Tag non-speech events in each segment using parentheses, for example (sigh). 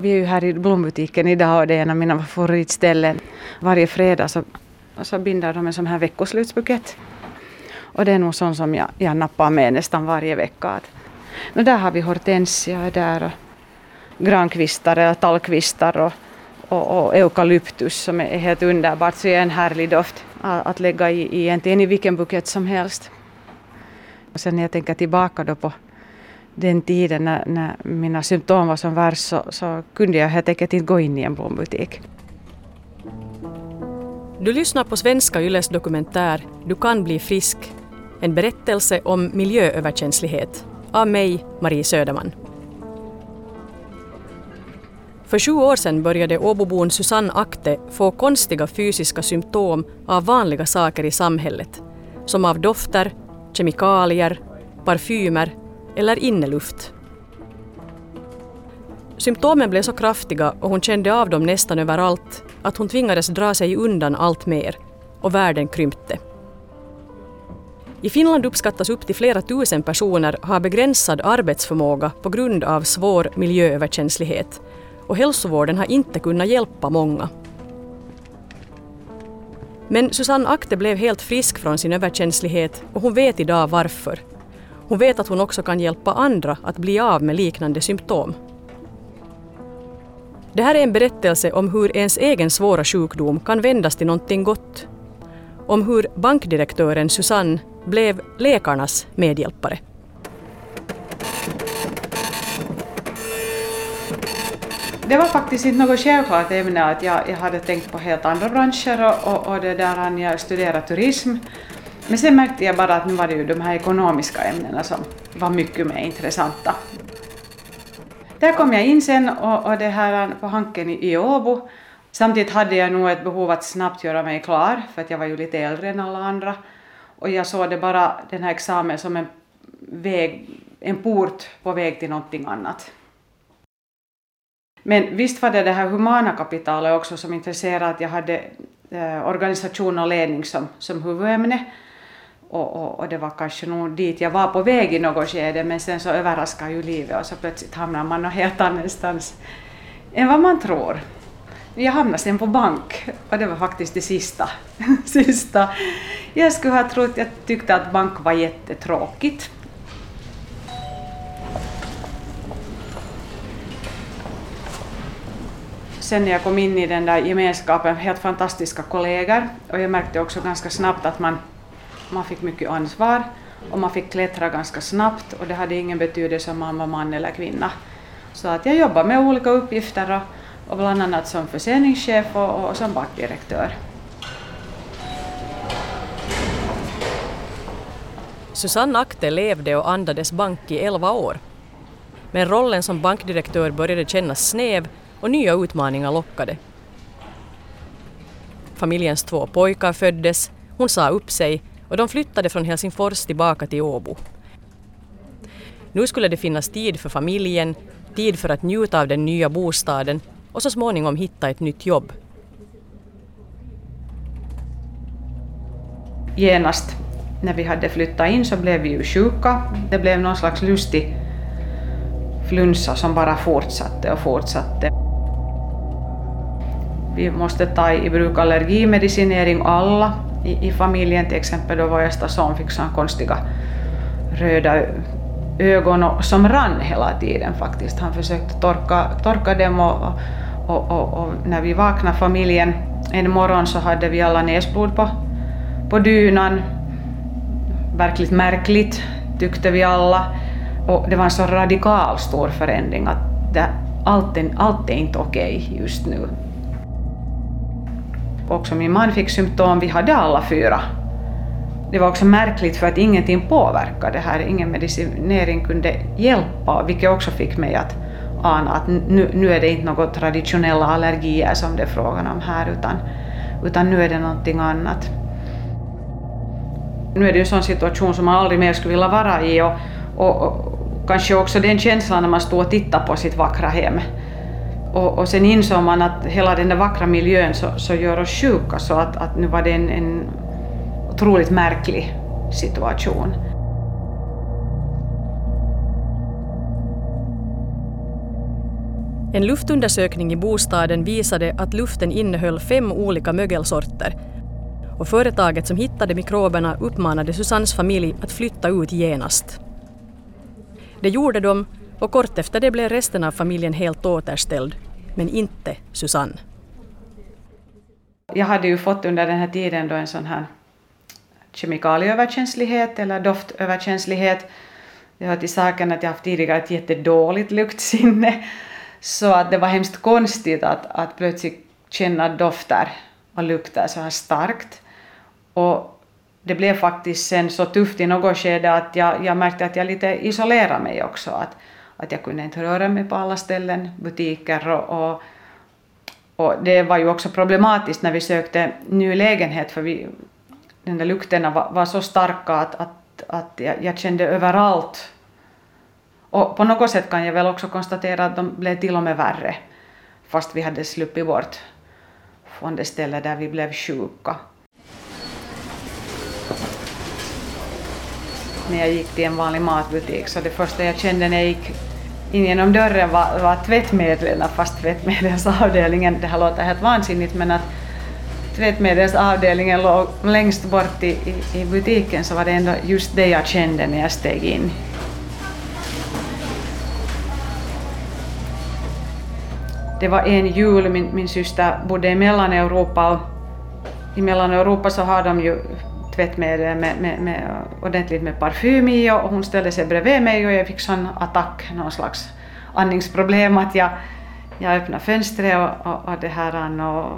Vi är ju här i blombutiken idag och det är en av mina favoritställen. Varje fredag så, så binder de en sån här veckoslutsbukett. Och det är nog sån som jag, jag nappar med nästan varje vecka. Att, och där har vi hortensia där och grankvistar eller tallkvistar och, och, och eukalyptus som är helt underbart. Så det är en härlig doft att, att lägga i, i egentligen i vilken bukett som helst. Och sen när jag tänker tillbaka då på den tiden när, när mina symptom var som värst så, så kunde jag helt enkelt inte gå in i en blombutik. Du lyssnar på Svenska Yles dokumentär Du kan bli frisk. En berättelse om miljööverkänslighet av mig, Marie Söderman. För sju år sedan började Åbobon Susanne Akte få konstiga fysiska symptom av vanliga saker i samhället, som av dofter, kemikalier, parfymer eller inneluft. Symptomen blev så kraftiga och hon kände av dem nästan överallt att hon tvingades dra sig undan allt mer och världen krympte. I Finland uppskattas upp till flera tusen personer ha begränsad arbetsförmåga på grund av svår miljööverkänslighet och hälsovården har inte kunnat hjälpa många. Men Susanne Akte blev helt frisk från sin överkänslighet och hon vet idag varför. Hon vet att hon också kan hjälpa andra att bli av med liknande symptom. Det här är en berättelse om hur ens egen svåra sjukdom kan vändas till någonting gott. Om hur bankdirektören Susanne blev läkarnas medhjälpare. Det var faktiskt inte något självklart ämne att jag, jag hade tänkt på helt andra branscher och, och, och det där jag studerade turism. Men sen märkte jag bara att nu var det ju de här ekonomiska ämnena som var mycket mer intressanta. Där kom jag in sen och, och det här på Hanken i, i Åbo. Samtidigt hade jag nog ett behov att snabbt göra mig klar för att jag var ju lite äldre än alla andra. Och jag såg det bara, den här examen, som en väg, en port på väg till någonting annat. Men visst var det det här humana kapitalet också som intresserade, att jag hade eh, organisation och ledning som, som huvudämne. Och, och, och, det var kanske nog dit jag var på väg i något skede, men sen så överraskar ju livet och så plötsligt hamnar man någon helt annanstans än vad man tror. Jag hamnade sen på bank och det var faktiskt det sista. (laughs) sista. Jag skulle ha trott, jag tyckte att bank var jättetråkigt. Sen när jag kom in i den där gemenskapen, helt fantastiska kollegor och jag märkte också ganska snabbt att man, man fick mycket ansvar och man fick klättra ganska snabbt och det hade ingen betydelse om man var man eller kvinna. Så att jag jobbade med olika uppgifter och och bland annat som försäljningschef och, och som bankdirektör. Susanne Akte levde och andades bank i elva år. Men rollen som bankdirektör började kännas snäv och nya utmaningar lockade. Familjens två pojkar föddes, hon sa upp sig och de flyttade från Helsingfors tillbaka till Åbo. Nu skulle det finnas tid för familjen, tid för att njuta av den nya bostaden och så småningom hitta ett nytt jobb. Genast när vi hade flyttat in så blev vi ju sjuka. Det blev någon slags lustig flunsa som bara fortsatte och fortsatte. Vi måste ta i bruk allergimedicinering alla i, i familjen. Till exempel då vår äldsta son fick sådana konstiga röda ögon som rann hela tiden faktiskt. Han försökte torka, torka dem och, och, och, och, när vi vaknade familjen en morgon så hade vi alla näsblod på, på dynan. Verkligt märkligt tyckte vi alla. Och det var en så radikal stor förändring att det, allt, är, allt är inte okej okay just nu. Också min man fick symptom, vi hade alla fyra det var också märkligt för att ingenting påverkade det här, ingen medicinering kunde hjälpa, vilket också fick mig att ana att nu, nu är det inte några traditionella allergier som det är frågan om här, utan, utan nu är det någonting annat. Nu är det en sån situation som man aldrig mer skulle vilja vara i och, och, och kanske också den känslan när man står och tittar på sitt vackra hem. Och, och sen insåg man att hela den där vackra miljön så, så gör oss sjuka så att, att nu var det en, en otroligt märklig situation. En luftundersökning i bostaden visade att luften innehöll fem olika mögelsorter och företaget som hittade mikroberna uppmanade Susannes familj att flytta ut genast. Det gjorde de och kort efter det blev resten av familjen helt återställd, men inte Susanne. Jag hade ju fått under den här tiden då en sån här kemikalieöverkänslighet eller doftöverkänslighet. Det hör till saken att jag haft tidigare ett jättedåligt luktsinne. Så att det var hemskt konstigt att, att plötsligt känna dofter och lukter så här starkt. Och det blev faktiskt sen så tufft i något skede att jag, jag märkte att jag lite isolerade mig också. Att, att jag kunde inte röra mig på alla ställen, butiker och, och, och det var ju också problematiskt när vi sökte ny lägenhet för vi, den där lukterna var, var så starka att, att, att jag, jag kände överallt. Och på något sätt kan jag väl också konstatera att de blev till och med värre fast vi hade sluppit bort från det ställe där vi blev sjuka. när jag gick till en vanlig matbutik så det första jag kände när jag gick in genom dörren var, var tvättmedlen, fast tvättmedelsavdelningen, det här låter helt vansinnigt men att tvättmedelsavdelningen låg längst bort i, i, i butiken så var det ändå just det jag kände när jag steg in. Det var en jul, min, min syster bodde i Mellaneuropa och i Mellaneuropa så har de ju tvättmedel med, med, med, ordentligt med parfym i och hon ställde sig bredvid mig och jag fick sån attack, någon slags andningsproblem att jag, jag öppnade fönstret och, och, och, det här och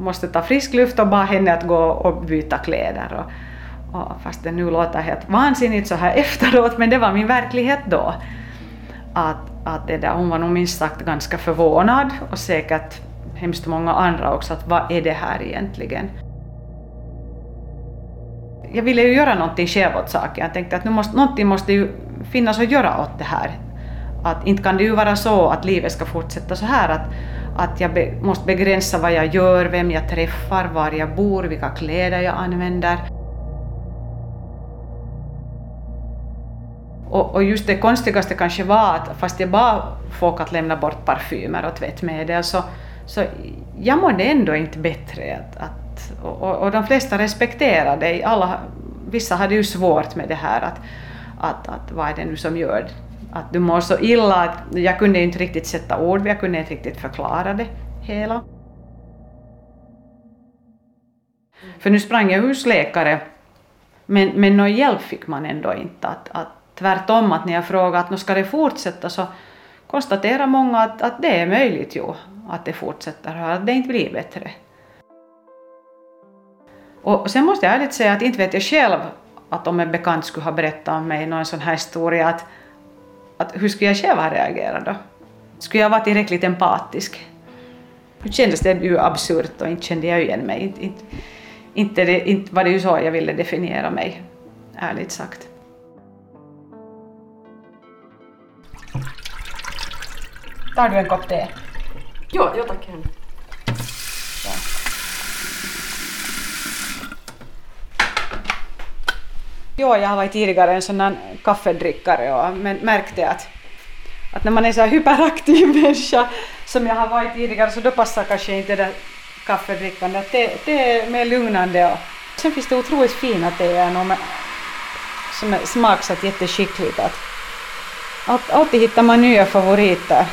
måste ta frisk luft och bad henne att gå och byta kläder. Och, och fast det nu låter helt vansinnigt så här (laughs) efteråt, men det var min verklighet då. Att, att det där, hon var nog minst sagt ganska förvånad och säkert hemskt många andra också, att vad är det här egentligen? Jag ville ju göra någonting själv åt saken. Jag tänkte att nu måste, någonting måste ju finnas att göra åt det här. Att inte kan det ju vara så att livet ska fortsätta så här att, att jag be, måste begränsa vad jag gör, vem jag träffar, var jag bor, vilka kläder jag använder. Och, och just det konstigaste kanske var att fast jag bad folk att lämna bort parfymer och tvättmedel så, så jag mådde ändå inte bättre. Att, att och, och, de flesta respekterade, alla, vissa hade ju svårt med det här att, att, att vad är det nu som gör att du mår så illa att jag kunde inte riktigt sätta ord jag kunde inte riktigt förklara det hela. För nu sprang jag husläkare, men, men någon hjälp fick man ändå inte. Att, att, tvärtom, att när jag frågade att nu ska det fortsätta så konstaterar många att, att det är möjligt ju att det fortsätter och att det inte blir bättre. Och sen måste jag ärligt säga att inte vet jag själv att om en bekant skulle ha berättat om mig någon sån här historia, att, att hur skulle jag själv ha reagerat då? Skulle jag vara tillräckligt empatisk? Nu kändes det ju absurt och inte kände jag igen mig. Inte, inte, inte, det, inte var det ju så jag ville definiera mig, ärligt sagt. Tar du en kopp te? Ja, ja tack. Ja, jag har varit tidigare en sån här kaffedrickare och men märkte att, att när man är så här hyperaktiv människa som jag har varit tidigare så då passar kanske inte det där kaffedrickandet. Det, det är mer lugnande och sen finns det otroligt fina teer som är smaksatt jätteskickligt. Att, alltid hittar man nya favoriter.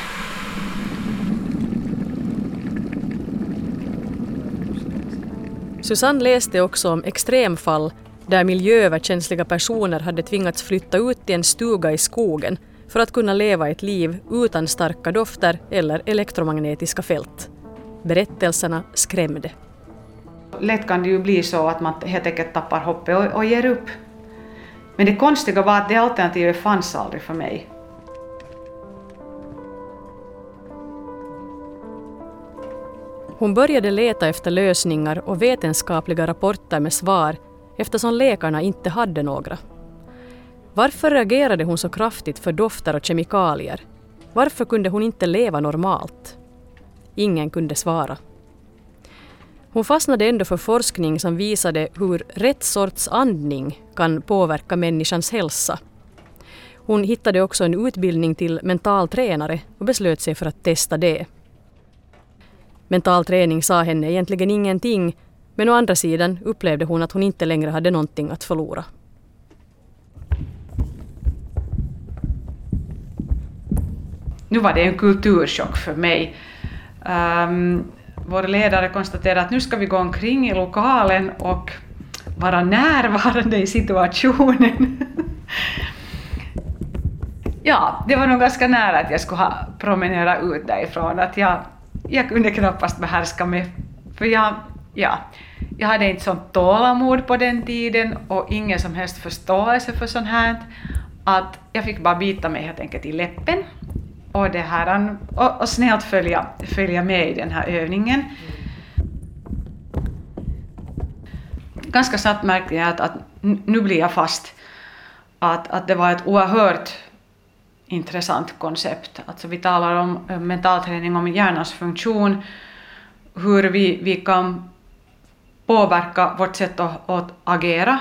Susanne läste också om extremfall där miljööverkänsliga personer hade tvingats flytta ut till en stuga i skogen för att kunna leva ett liv utan starka dofter eller elektromagnetiska fält. Berättelserna skrämde. Lätt kan det ju bli så att man helt enkelt tappar hoppet och, och ger upp. Men det konstiga var att det alternativet fanns aldrig för mig. Hon började leta efter lösningar och vetenskapliga rapporter med svar eftersom läkarna inte hade några. Varför reagerade hon så kraftigt för dofter och kemikalier? Varför kunde hon inte leva normalt? Ingen kunde svara. Hon fastnade ändå för forskning som visade hur rätt sorts andning kan påverka människans hälsa. Hon hittade också en utbildning till mental tränare och beslöt sig för att testa det. Mental träning sa henne egentligen ingenting men å andra sidan upplevde hon att hon inte längre hade någonting att förlora. Nu var det en kulturchock för mig. Um, vår ledare konstaterade att nu ska vi gå omkring i lokalen och vara närvarande i situationen. (laughs) ja, det var nog ganska nära att jag skulle ha promenerat ut därifrån. Att jag, jag kunde knappast behärska mig. För jag, ja, jag hade inte sånt tålamod på den tiden och ingen som helst förståelse för sånt här. Att jag fick bara bita mig helt enkelt i läppen och, det här, och, och snällt följa, följa med i den här övningen. Ganska snabbt märkte jag att, att nu blir jag fast. Att, att det var ett oerhört intressant koncept. Alltså vi talar om eh, mentalträning, om hjärnans funktion, hur vi, vi kan påverka vårt sätt att, att agera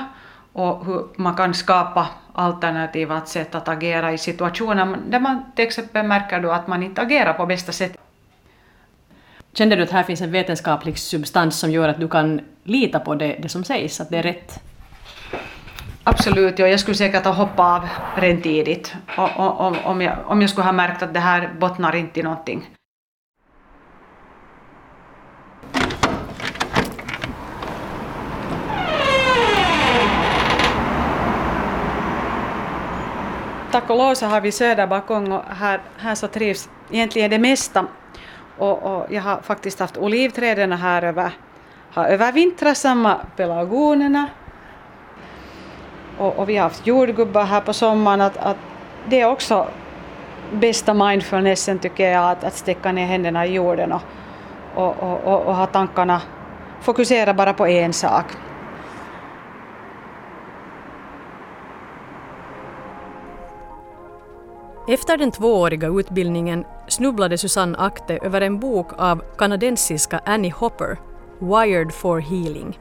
och hur man kan skapa alternativa sätt att agera i situationer där man till exempel märker då att man inte agerar på bästa sätt. Känner du att här finns en vetenskaplig substans som gör att du kan lita på det, det som sägs, att det är rätt? Absolut, ja, jag skulle säkert ha hoppat av rent tidigt om, om, jag, om jag skulle ha märkt att det här bottnar inte i någonting. Tack och lov så har vi söderbalkong och här, här så trivs egentligen det mesta. Och, och jag har faktiskt haft olivträden här över, har övervintrat samma pelargonerna. Och, och, vi har haft jordgubbar här på sommaren. Att, att det är också bästa mindfulnessen tycker jag, att, att sticka ner händerna i jorden och, och, och, och ha tankarna, fokusera bara på en sak. Efter den tvååriga utbildningen snubblade Susanne Akte över en bok av kanadensiska Annie Hopper, Wired for Healing.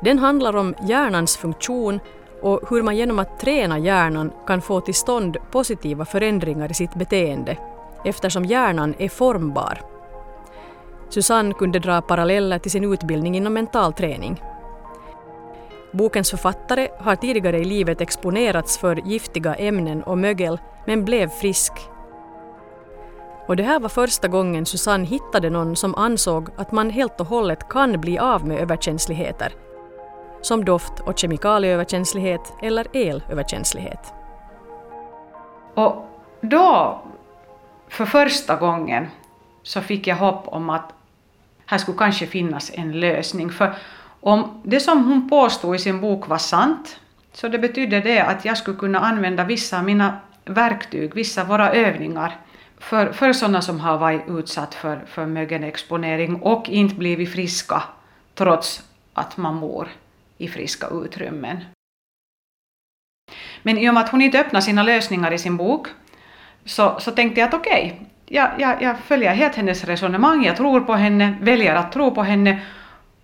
Den handlar om hjärnans funktion och hur man genom att träna hjärnan kan få till stånd positiva förändringar i sitt beteende eftersom hjärnan är formbar. Susanne kunde dra paralleller till sin utbildning inom mental träning. Bokens författare har tidigare i livet exponerats för giftiga ämnen och mögel men blev frisk. Och det här var första gången Susanne hittade någon som ansåg att man helt och hållet kan bli av med överkänsligheter. Som doft och kemikalieöverkänslighet eller elöverkänslighet. Och då, för första gången, så fick jag hopp om att här skulle kanske finnas en lösning. För om det som hon påstod i sin bok var sant, så det betydde det att jag skulle kunna använda vissa av mina verktyg, vissa av våra övningar för, för sådana som har varit utsatt för, för mögelexponering och inte blivit friska trots att man bor i friska utrymmen. Men i och med att hon inte öppnar sina lösningar i sin bok så, så tänkte jag att okej, okay, jag, jag, jag följer helt hennes resonemang, jag tror på henne, väljer att tro på henne.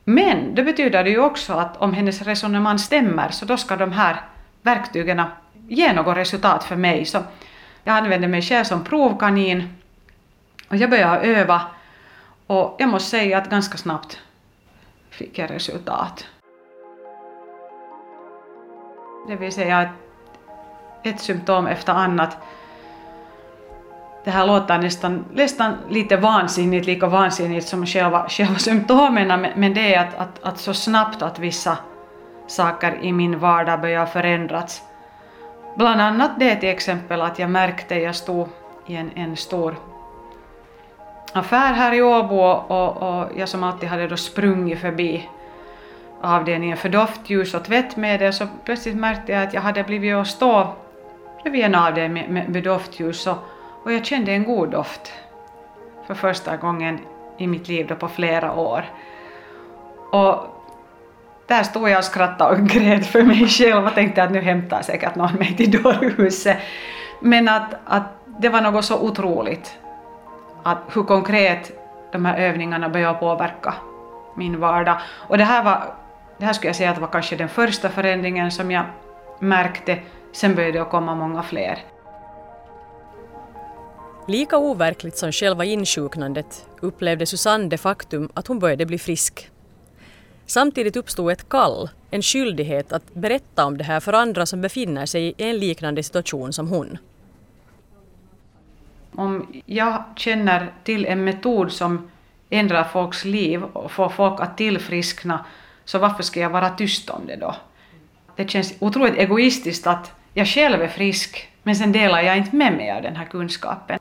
Men det betyder det ju också att om hennes resonemang stämmer så då ska de här verktygen ge något resultat för mig. Så jag använde mig själv som provkanin och jag började öva och jag måste säga att ganska snabbt fick jag resultat. Det vill säga ett symptom efter annat. Det här låter nästan, nästan lite vansinnigt, lika vansinnigt som själva, själva symptomen, men det är att, att, att så snabbt att vissa saker i min vardag börjar förändras. Bland annat det till exempel att jag märkte, jag stod i en, en stor affär här i Åbo och, och jag som alltid hade då sprungit förbi avdelningen för doftljus och tvättmedel så plötsligt märkte jag att jag hade blivit att stå bredvid en avdelning med, med, med doftljus och, och jag kände en god doft för första gången i mitt liv då på flera år. Och där stod jag och skrattade och grät för mig själv och tänkte att nu hämtar säkert någon mig till dårhuset. Men att, att det var något så otroligt. Att hur konkret de här övningarna började påverka min vardag. Och det här, var, det här skulle jag säga att var kanske den första förändringen som jag märkte. Sen började det komma många fler. Lika overkligt som själva insjuknandet upplevde Susanne det faktum att hon började bli frisk. Samtidigt uppstod ett kall, en skyldighet att berätta om det här för andra som befinner sig i en liknande situation som hon. Om jag känner till en metod som ändrar folks liv och får folk att tillfriskna, så varför ska jag vara tyst om det då? Det känns otroligt egoistiskt att jag själv är frisk, men sen delar jag inte med mig av den här kunskapen.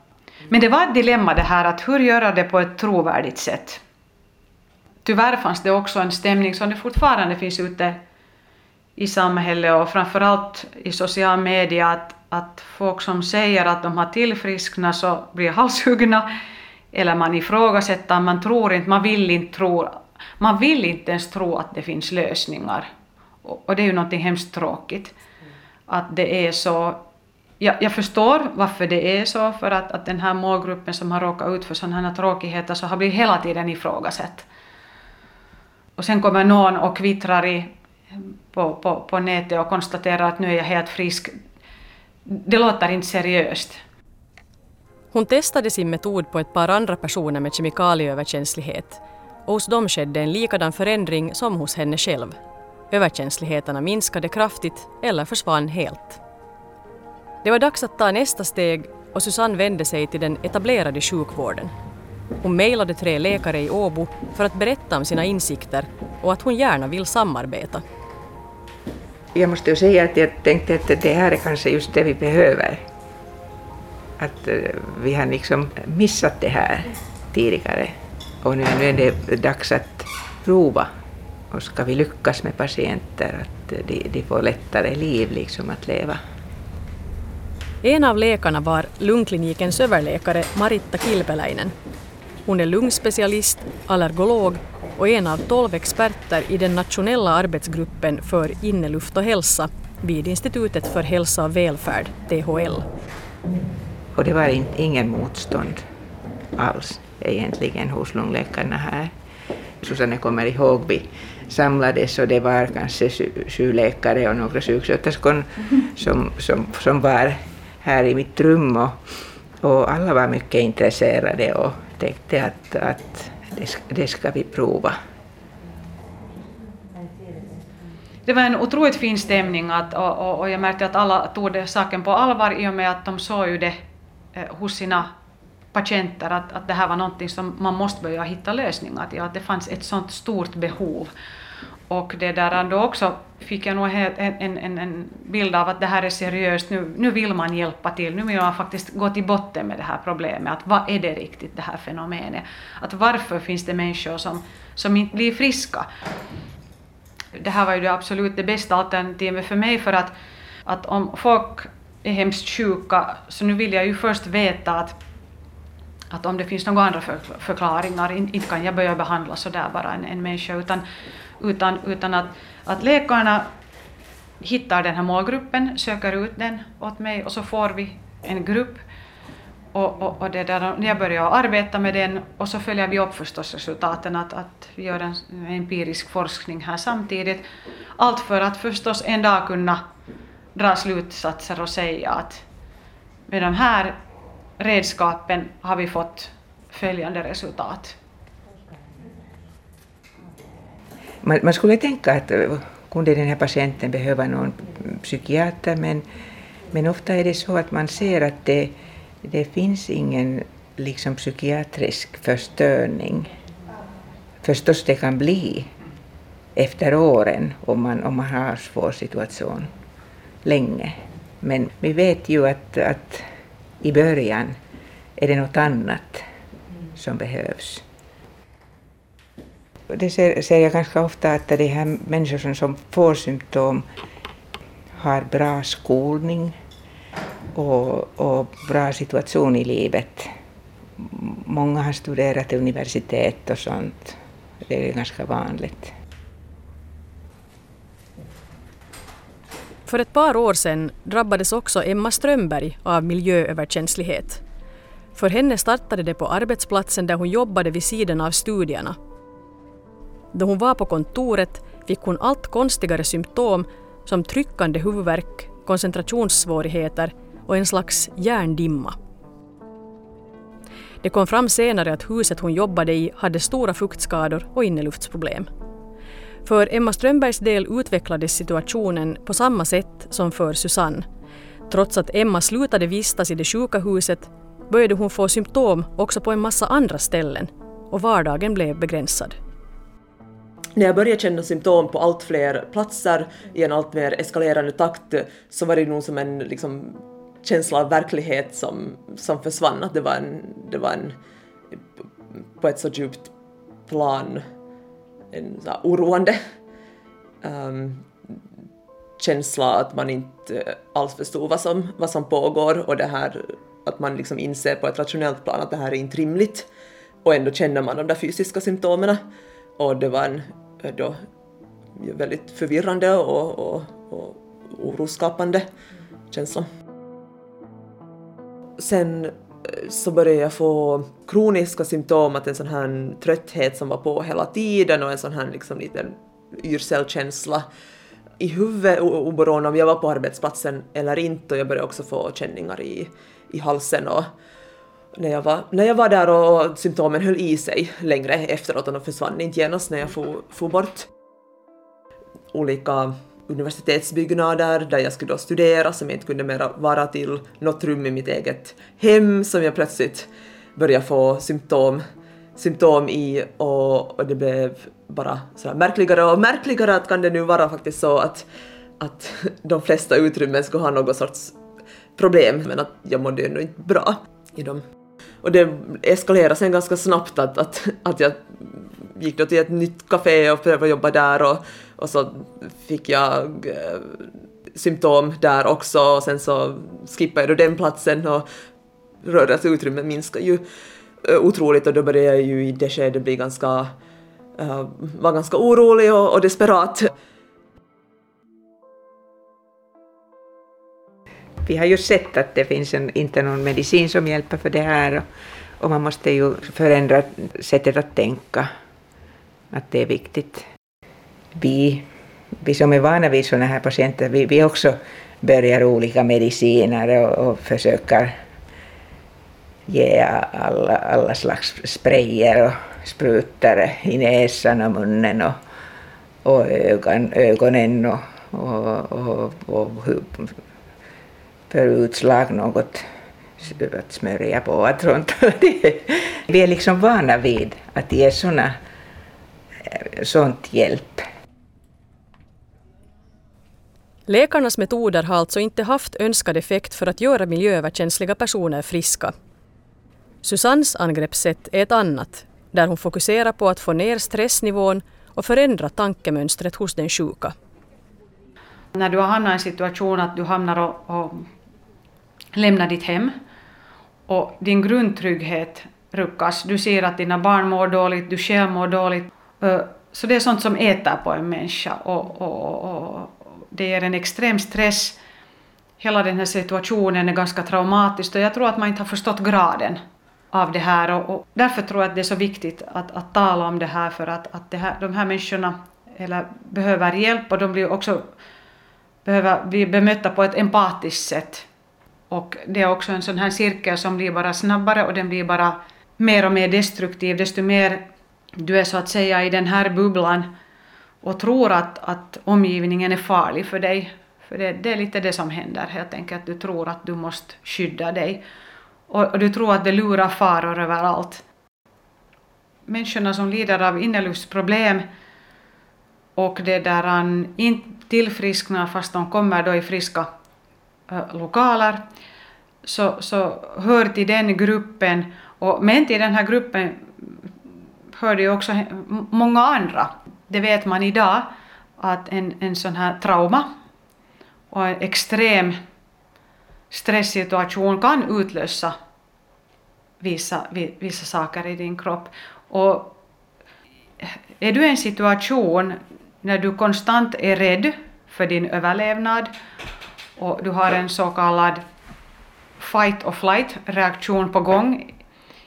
Men det var ett dilemma det här att hur göra det på ett trovärdigt sätt. Tyvärr fanns det också en stämning som det fortfarande finns ute i samhället och framförallt i social media att, att folk som säger att de har tillfrisknat så blir halshuggna eller man ifrågasätter, man tror inte, man vill inte tro, man vill inte ens tro att det finns lösningar. Och, och det är ju någonting hemskt tråkigt att det är så jag, jag, förstår varför det är så, för att, att den här målgruppen som har råkat ut för sådana här tråkigheter så har blivit hela tiden ifrågasatt. Och sen kommer någon och kvittrar i, på, på, på nätet och konstaterar att nu är jag helt frisk. Det låter inte seriöst. Hon testade sin metod på ett par andra personer med kemikalieöverkänslighet och hos dem skedde en likadan förändring som hos henne själv. Överkänsligheterna minskade kraftigt eller försvann helt. Det var dags att ta nästa steg och Susanne vände sig till den etablerade sjukvården. Hon mejlade tre läkare i Åbo för att berätta om sina insikter och att hon gärna vill samarbeta. Jag måste ju säga att jag tänkte att det här är kanske just det vi behöver. Att eh, vi har liksom missat det här tidigare och nu, är det dags att prova. Och ska vi lyckas med patienter, att de, de får lättare liv liksom att leva. En av läkarna var lungklinikens överläkare Maritta Kilpeläinen. Hon är lungspecialist, allergolog och en av tolv experter i den nationella arbetsgruppen för inneluft och hälsa vid Institutet för hälsa och välfärd, THL. Och det var in, ingen motstånd alls egentligen hos lungläkarna här. Susanne kommer ihåg, vi samlades och det var kanske sju läkare och några sjuksköterskor som, som, som var här i mitt rum och, och alla var mycket intresserade och tänkte att, att det, det ska vi prova. Det var en otroligt fin stämning att, och, och, och jag märkte att alla tog det saken på allvar i och med att de såg ju det eh, hos sina patienter att, att det här var någonting som man måste börja hitta lösningar till, att det fanns ett sådant stort behov. Och det där då också fick jag nog en, en, en bild av att det här är seriöst, nu, nu vill man hjälpa till, nu vill man faktiskt gå till botten med det här problemet, att vad är det riktigt det här fenomenet? Att varför finns det människor som, som inte blir friska? Det här var ju det absolut det bästa alternativet för mig för att, att om folk är hemskt sjuka, så nu vill jag ju först veta att att om det finns några andra förklaringar, inte kan jag börja behandla sådär bara en, en människa, utan, utan, utan att, att läkarna hittar den här målgruppen, söker ut den åt mig och så får vi en grupp och, och, och det där, när jag börjar arbeta med den och så följer vi upp förstås resultaten, att, att vi gör en, en empirisk forskning här samtidigt. Allt för att förstås en dag kunna dra slutsatser och säga att med de här redskapen har vi fått följande resultat. Man, man skulle tänka att kunde den här patienten behöva någon psykiater men, men ofta är det så att man ser att det, det finns ingen liksom psykiatrisk förstörning. Förstås det kan bli efter åren om man, om man har svår situation länge. Men vi vet ju att, att i början är det något annat som behövs. Det ser, ser jag ganska ofta att de här människor som får symptom har bra skolning och, och bra situation i livet. Många har studerat universitet och sånt. Det är ganska vanligt. För ett par år sedan drabbades också Emma Strömberg av miljööverkänslighet. För henne startade det på arbetsplatsen där hon jobbade vid sidan av studierna. Då hon var på kontoret fick hon allt konstigare symptom som tryckande huvudvärk, koncentrationssvårigheter och en slags hjärndimma. Det kom fram senare att huset hon jobbade i hade stora fuktskador och inneluftsproblem. För Emma Strömbergs del utvecklades situationen på samma sätt som för Susanne. Trots att Emma slutade vistas i det sjuka huset började hon få symptom också på en massa andra ställen och vardagen blev begränsad. När jag började känna symptom på allt fler platser i en allt mer eskalerande takt så var det nog som en liksom, känsla av verklighet som, som försvann. Att det var en, det var en på ett så djupt plan en så oroande um, känsla att man inte alls förstod vad som, vad som pågår och det här att man liksom inser på ett rationellt plan att det här är inte rimligt och ändå känner man de där fysiska symptomen och det var en eh, då väldigt förvirrande och, och, och oroskapande känsla. Sen eh, så började jag få kroniska symptom, att en sån här trötthet som var på hela tiden och en sån här liksom liten yrselkänsla i huvudet oberoende om jag var på arbetsplatsen eller inte och jag började också få känningar i, i halsen och när jag, var, när jag var där och symptomen höll i sig längre efteråt och de försvann inte genast när jag for, for bort. Olika universitetsbyggnader där jag skulle då studera som jag inte kunde mera vara till något rum i mitt eget hem som jag plötsligt började få symptom, symptom i och, och det blev bara sådär märkligare och märkligare att kan det nu vara faktiskt så att, att de flesta utrymmen skulle ha någon sorts problem men att jag mådde ju ändå inte bra i dem. Och det eskalerade sen ganska snabbt att, att, att jag gick då till ett nytt café och prövade jobba där och, och så fick jag eh, symptom där också och sen så skippade jag då den platsen och rörelseutrymmet minskade ju eh, otroligt och då började jag ju i det skedet bli ganska, äh, var ganska orolig och, och desperat. Vi har ju sett att det finns en, inte någon medicin som hjälper för det här och, och man måste ju förändra sättet att tänka att det är viktigt. Vi, vi som är vana vid sådana här patienter, vi, vi också börjar olika mediciner och, och försöker ge alla, alla slags sprayer och sprutor i näsan och munnen och, och ögon, ögonen och, och, och, och för utslag något att smörja på. Att sånt. Vi är liksom vana vid att ge såna, sånt hjälp. Läkarnas metoder har alltså inte haft önskad effekt för att göra miljööverkänsliga personer friska. Susannes angreppssätt är ett annat, där hon fokuserar på att få ner stressnivån och förändra tankemönstret hos den sjuka. När du har hamnat i en situation att du hamnar och, och lämnar ditt hem och din grundtrygghet ruckas. Du ser att dina barn mår dåligt, du själv mår dåligt. Eh, så det är sånt som äter på en människa och, och, och det ger en extrem stress. Hela den här situationen är ganska traumatisk och jag tror att man inte har förstått graden av det här och, och därför tror jag att det är så viktigt att, att tala om det här för att, att det här, de här människorna eller, behöver hjälp och de blir också behöver bli bemötta på ett empatiskt sätt. Och det är också en sån här cirkel som blir bara snabbare och den blir bara mer och mer destruktiv desto mer du är så att säga i den här bubblan och tror att, att omgivningen är farlig för dig. För det, det är lite det som händer helt enkelt. Du tror att du måste skydda dig. Och, och du tror att det lurar faror överallt. Människorna som lider av inneluftsproblem och det där han inte tillfrisknar fast de kommer då i friska Äh, lokaler så, så hör till den gruppen och men till den här gruppen hör det ju också många andra. Det vet man idag att en, en sån här trauma och en extrem stresssituation kan utlösa vissa, vissa saker i din kropp. Och eh, är du i en situation när du konstant är rädd för din överlevnad och du har en så kallad fight or flight reaktion på gång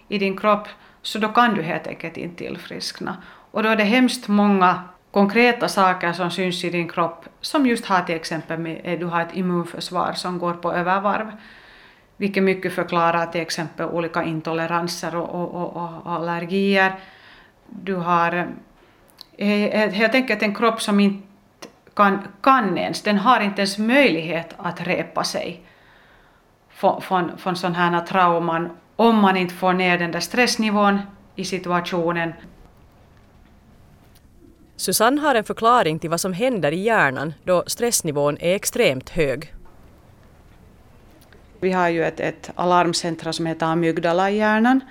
i din kropp så då kan du helt enkelt inte tillfriskna. Och då är det hemskt många konkreta saker som syns i din kropp som just har till exempel med att du har ett immunförsvar som går på övervarv. Vilket mycket förklarar till exempel olika intoleranser och, och, och, och allergier. Du har eh, eh, helt enkelt en kropp som inte kan, kan ens, den har inte ens möjlighet att repa sig från, från, från sådana här trauman om man inte får ner den där stressnivån i situationen. Susanne har en förklaring till vad som händer i hjärnan då stressnivån är extremt hög. Vi har ju ett, ett alarmcentra som heter amygdala i hjärnan.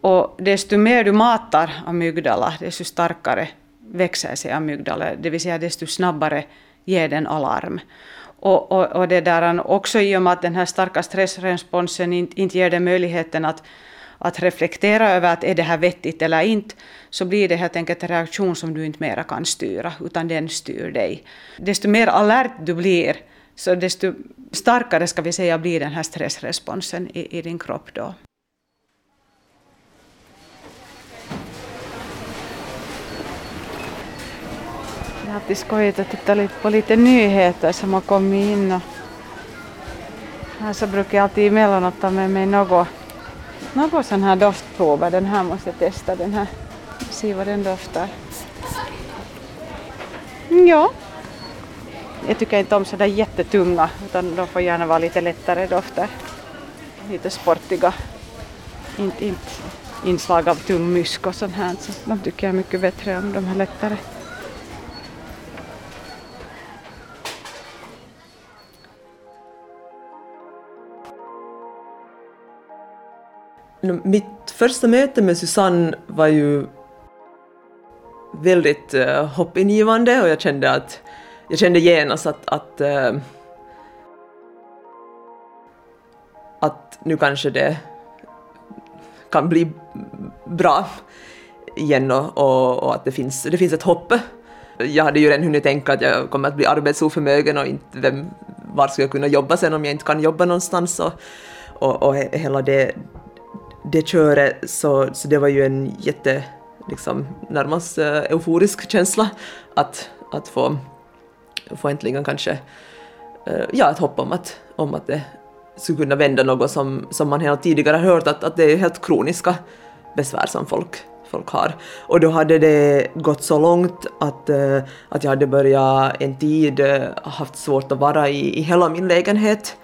Och desto mer du matar amygdala, desto starkare växer sig amygdala, det vill säga desto snabbare ger den alarm. Och, och, och det där, också i och med att den här starka stressresponsen inte, inte ger dig möjligheten att, att reflektera över att är det här vettigt eller inte, så blir det helt enkelt en reaktion som du inte mera kan styra, utan den styr dig. Desto mer alert du blir, så desto starkare ska vi säga blir den här stressresponsen i, i din kropp då. Det är alltid skojigt att titta lite på lite nyheter som har kommit in. Och här så brukar jag alltid emellanåt ta med mig något, något sån här doftprover. Den här måste jag testa. Den här. Se vad den doftar. Ja. Jag tycker inte om sådär jättetunga utan de får gärna vara lite lättare dofter. Lite sportiga. Inte, inte inslag av tung mysk och sånt här. Så de tycker jag är mycket bättre om de här lättare. Mitt första möte med Susanne var ju väldigt uh, hoppingivande och jag kände att jag kände genast att, att, uh, att nu kanske det kan bli bra igen och, och, och, att det finns, det finns ett hopp. Jag hade ju redan hunnit tänka att jag kommer att bli arbetsoförmögen och inte vem, var ska jag kunna jobba sen om jag inte kan jobba någonstans och, och, och hela det, det köret så, så det var ju en jätte, liksom närmast uh, euforisk känsla att, att få, få äntligen kanske, uh, ja ett hopp om att, om att det skulle kunna vända något som, som man hela tidigare hört att, att det är helt kroniska besvär som folk, folk har. Och då hade det gått så långt att, uh, att jag hade börjat en tid uh, haft svårt att vara i, i hela min lägenhet.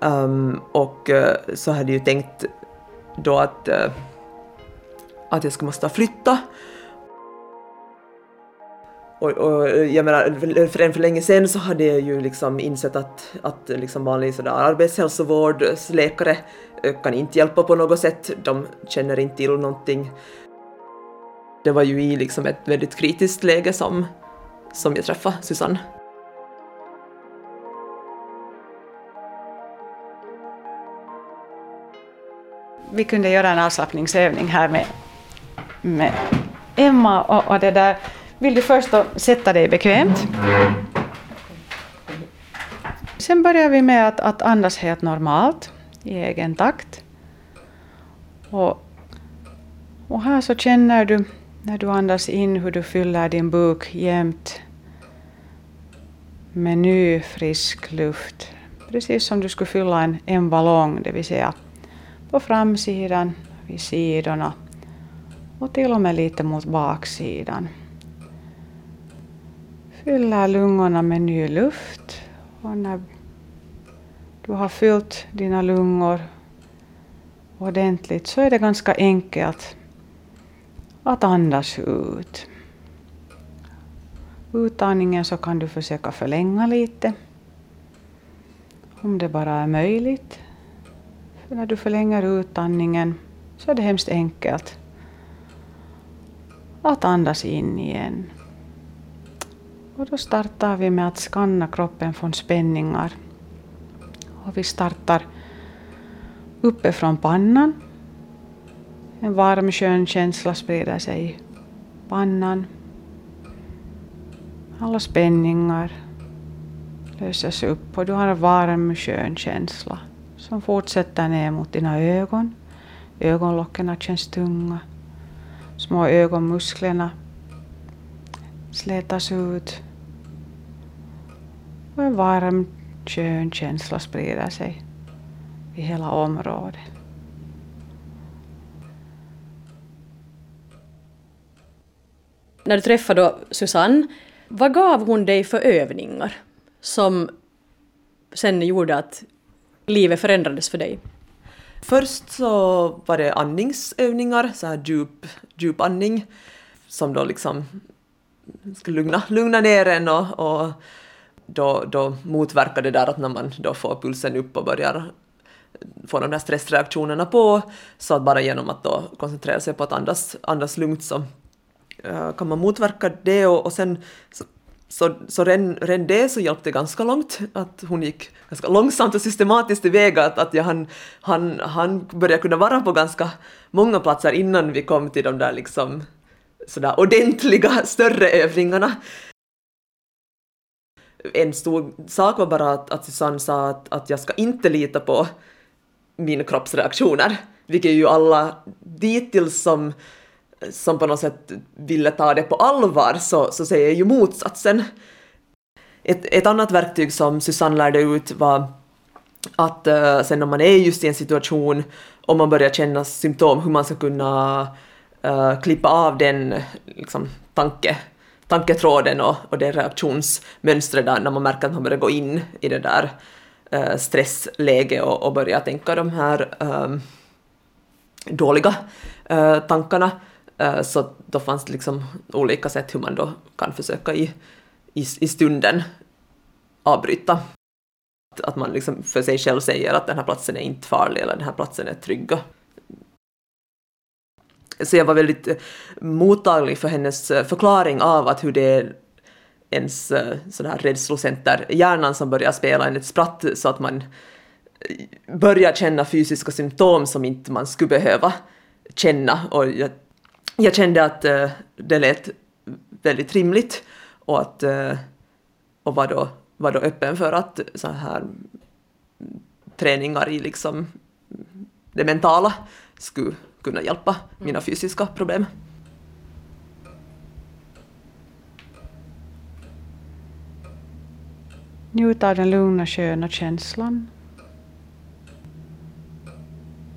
Um, och uh, så hade jag ju tänkt då att, eh, att jag skulle måste flytta. Och, och jag menar, för, för länge sedan så hade jag ju liksom insett att, att liksom vanlig sådär arbetshälsovårdsläkare eh, kan inte hjälpa på något sätt, de känner inte till någonting. Det var ju i liksom ett väldigt kritiskt läge som, som jag träffade Susanne. Vi kunde göra en avslappningsövning här med, med Emma. Och, och, det där. Vill du först då sätta dig bekvämt? Sen börjar vi med att, att andas helt normalt i egen takt. Och, och här så känner du när du andas in hur du fyller din buk jämt med ny frisk luft. Precis som du skulle fylla en, en ballong, det vill säga på framsidan, vid sidorna och till och med lite mot baksidan. Fyller lungorna med ny luft och när du har fyllt dina lungor ordentligt så är det ganska enkelt att andas ut. Utandningen så kan du försöka förlänga lite om det bara är möjligt. När du förlänger utandningen så är det hemskt enkelt att andas in igen. Och då startar vi med att skanna kroppen från spänningar. Och vi startar uppifrån pannan. En varm skön känsla sprider sig i pannan. Alla spänningar löses upp och du har en varm skön känsla som fortsätter ner mot dina ögon. Ögonlocken känns tunga. Små ögonmusklerna slätas ut. Och en varm, skön känsla sprider sig i hela området. När du träffade då Susanne, vad gav hon dig för övningar som sen gjorde att livet förändrades för dig? Först så var det andningsövningar, så här djup, djup andning, som då liksom skulle lugna, lugna ner en och, och då, då motverkar det där att när man då får pulsen upp och börjar få de där stressreaktionerna på, så att bara genom att då koncentrera sig på att andas, andas lugnt så uh, kan man motverka det och, och sen så, så, redan, redan det så hjälpte ganska långt, att hon gick ganska långsamt och systematiskt iväg, att, att jag han, han, han började kunna vara på ganska många platser innan vi kom till de där liksom sådär ordentliga (laughs) större övningarna. En stor sak var bara att, att Susanne sa att, att jag ska inte lita på mina kroppsreaktioner, vilket ju alla dittills som, som på något sätt ville ta det på allvar så, så säger ju motsatsen. Ett, ett annat verktyg som Susanne lärde ut var att uh, sen när man är just i en situation och man börjar känna symptom, hur man ska kunna uh, klippa av den liksom, tanke, tanketråden och, och det reaktionsmönstret där när man märker att man börjar gå in i det där uh, stressläget och, och börja tänka de här um, dåliga uh, tankarna. Eh, så då fanns det liksom olika sätt hur man då kan försöka i, i, i stunden avbryta. Att man liksom för sig själv säger att den här platsen är inte farlig eller den här platsen är trygg. Så jag var väldigt eh, mottaglig för hennes eh, förklaring av att hur det är ens sådana sådär rädslocenter, hjärnan som börjar spela en ett spratt så att man börjar känna fysiska symptom som inte man skulle behöva känna. Och jag, jag kände att det lät väldigt rimligt och, att, och var, då, var då öppen för att så här träningar i liksom det mentala skulle kunna hjälpa mina fysiska problem. Njut av den lugna sköna känslan.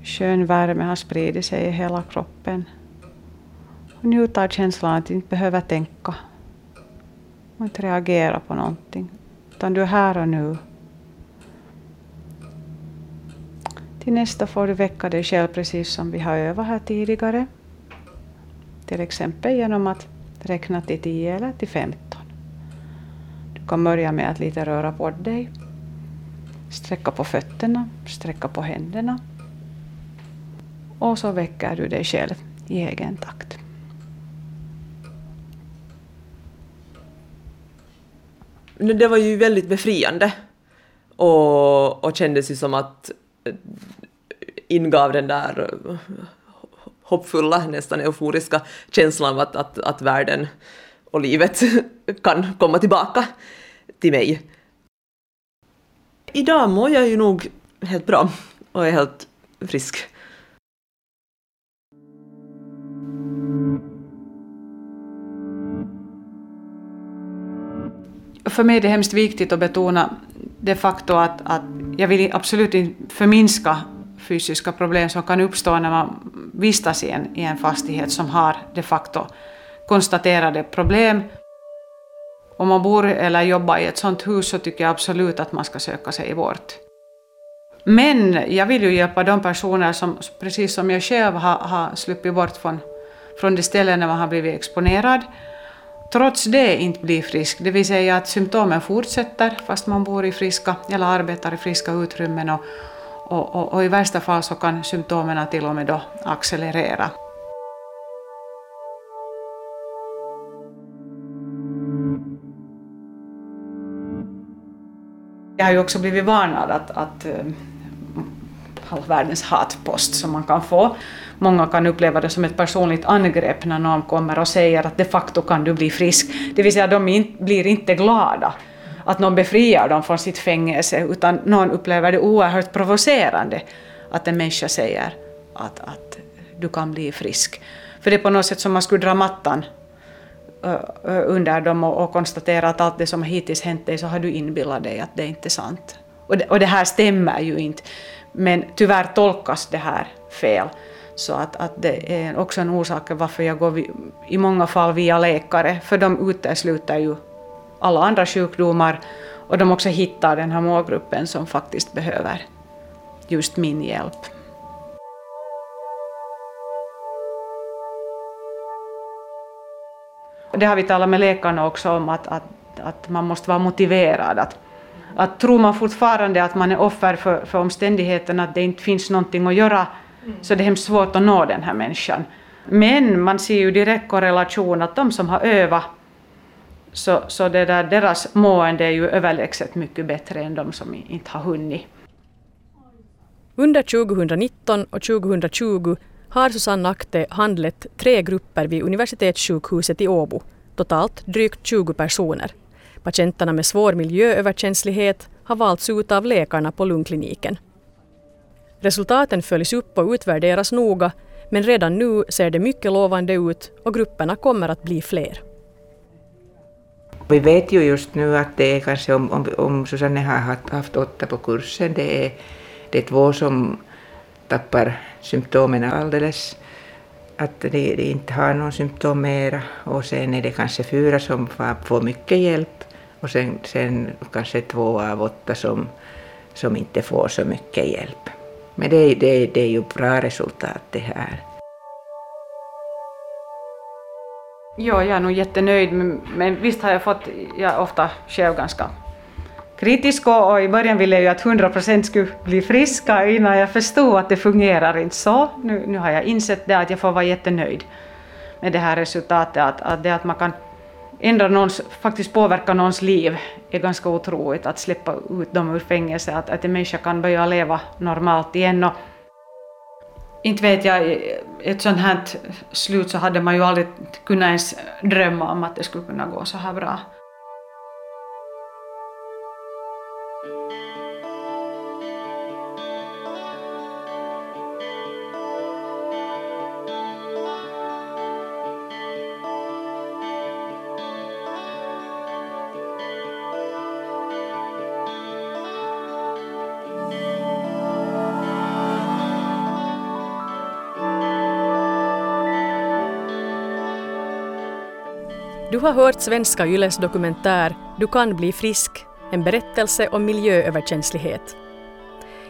Skön värme har spridit sig i hela kroppen. Och njuta av känslan att du inte behöver tänka och inte reagera på någonting. Utan du är här och nu. Till nästa får du väcka dig själv precis som vi har övat här tidigare. Till exempel genom att räkna till 10 eller till 15. Du kan börja med att lite röra på dig. Sträcka på fötterna, sträcka på händerna. Och så väcker du dig själv i egen takt. Det var ju väldigt befriande och, och kändes ju som att eh, ingav den där eh, hoppfulla, nästan euforiska känslan av att, att, att världen och livet (laughs) kan komma tillbaka till mig. Idag mår jag ju nog helt bra och är helt frisk. För mig är det hemskt viktigt att betona det faktum att, att jag vill absolut inte förminska fysiska problem som kan uppstå när man vistas i en, i en fastighet som har de facto konstaterade problem. Om man bor eller jobbar i ett sådant hus så tycker jag absolut att man ska söka sig bort. Men jag vill ju hjälpa de personer som, precis som jag själv, har, har sluppit bort från, från de ställen där man har blivit exponerad trots det inte blir frisk, det vill säga att symptomen fortsätter fast man bor i friska eller arbetar i friska utrymmen och, och, och, och i värsta fall så kan symptomen till och med då accelerera. Jag har ju också blivit varnad att, att eh, all världens hatpost som man kan få. Många kan uppleva det som ett personligt angrepp när någon kommer och säger att de facto kan du bli frisk. Det vill säga de in, blir inte glada att någon befriar dem från sitt fängelse utan någon upplever det oerhört provocerande att en människa säger att, att du kan bli frisk. För det är på något sätt som man skulle dra mattan under dem och, och konstatera att allt det som hittills hänt dig så har du inbillat dig att det inte är sant. Och det, och det här stämmer ju inte. Men tyvärr tolkas det här fel. Så att, att det är också en orsak varför jag går i många fall via läkare, för de utesluter ju alla andra sjukdomar och de också hittar den här målgruppen som faktiskt behöver just min hjälp. Det har vi talat med läkarna också om, att, att, att man måste vara motiverad. Att, att tror man fortfarande att man är offer för, för omständigheterna, att det inte finns någonting att göra, Mm. så det är hemskt svårt att nå den här människan. Men man ser ju direkt korrelation att de som har övat, så, så det där, deras mående är ju överlägset mycket bättre än de som inte har hunnit. Under 2019 och 2020 har Susanne Akte handlett tre grupper vid universitetssjukhuset i Åbo, totalt drygt 20 personer. Patienterna med svår miljööverkänslighet har valts ut av läkarna på lungkliniken. Resultaten följs upp och utvärderas noga, men redan nu ser det mycket lovande ut och grupperna kommer att bli fler. Vi vet ju just nu att det är kanske om, om, om Susanne har haft åtta på kursen, det är, det är två som tappar symptomen alldeles, att de, de inte har någon symptom mera och sen är det kanske fyra som får mycket hjälp och sen, sen kanske två av åtta som, som inte får så mycket hjälp. Men det, det, det är ju bra resultat det här. Ja, jag är nog jättenöjd, men, men visst har jag fått, jag är ofta själv ganska kritisk och, och i början ville jag ju att 100% skulle bli friska innan jag förstod att det fungerar inte så. Nu, nu har jag insett det att jag får vara jättenöjd med det här resultatet, att, att det att man kan ändra någons, faktiskt påverka någons liv är ganska otroligt, att släppa ut dem ur fängelse, att, att en människa kan börja leva normalt igen. Och inte vet jag, ett sånt här slut så hade man ju aldrig kunnat ens drömma om att det skulle kunna gå så här bra. Du har hört Svenska Yles dokumentär Du kan bli frisk, en berättelse om miljööverkänslighet.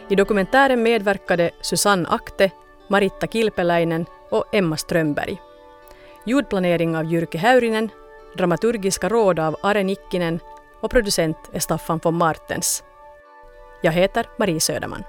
I dokumentären medverkade Susanne Akte, Maritta Kilpeläinen och Emma Strömberg. Ljudplanering av Jyrki Häyrinen, dramaturgiska råd av Are Nikkinen och producent är Staffan von Martens. Jag heter Marie Söderman.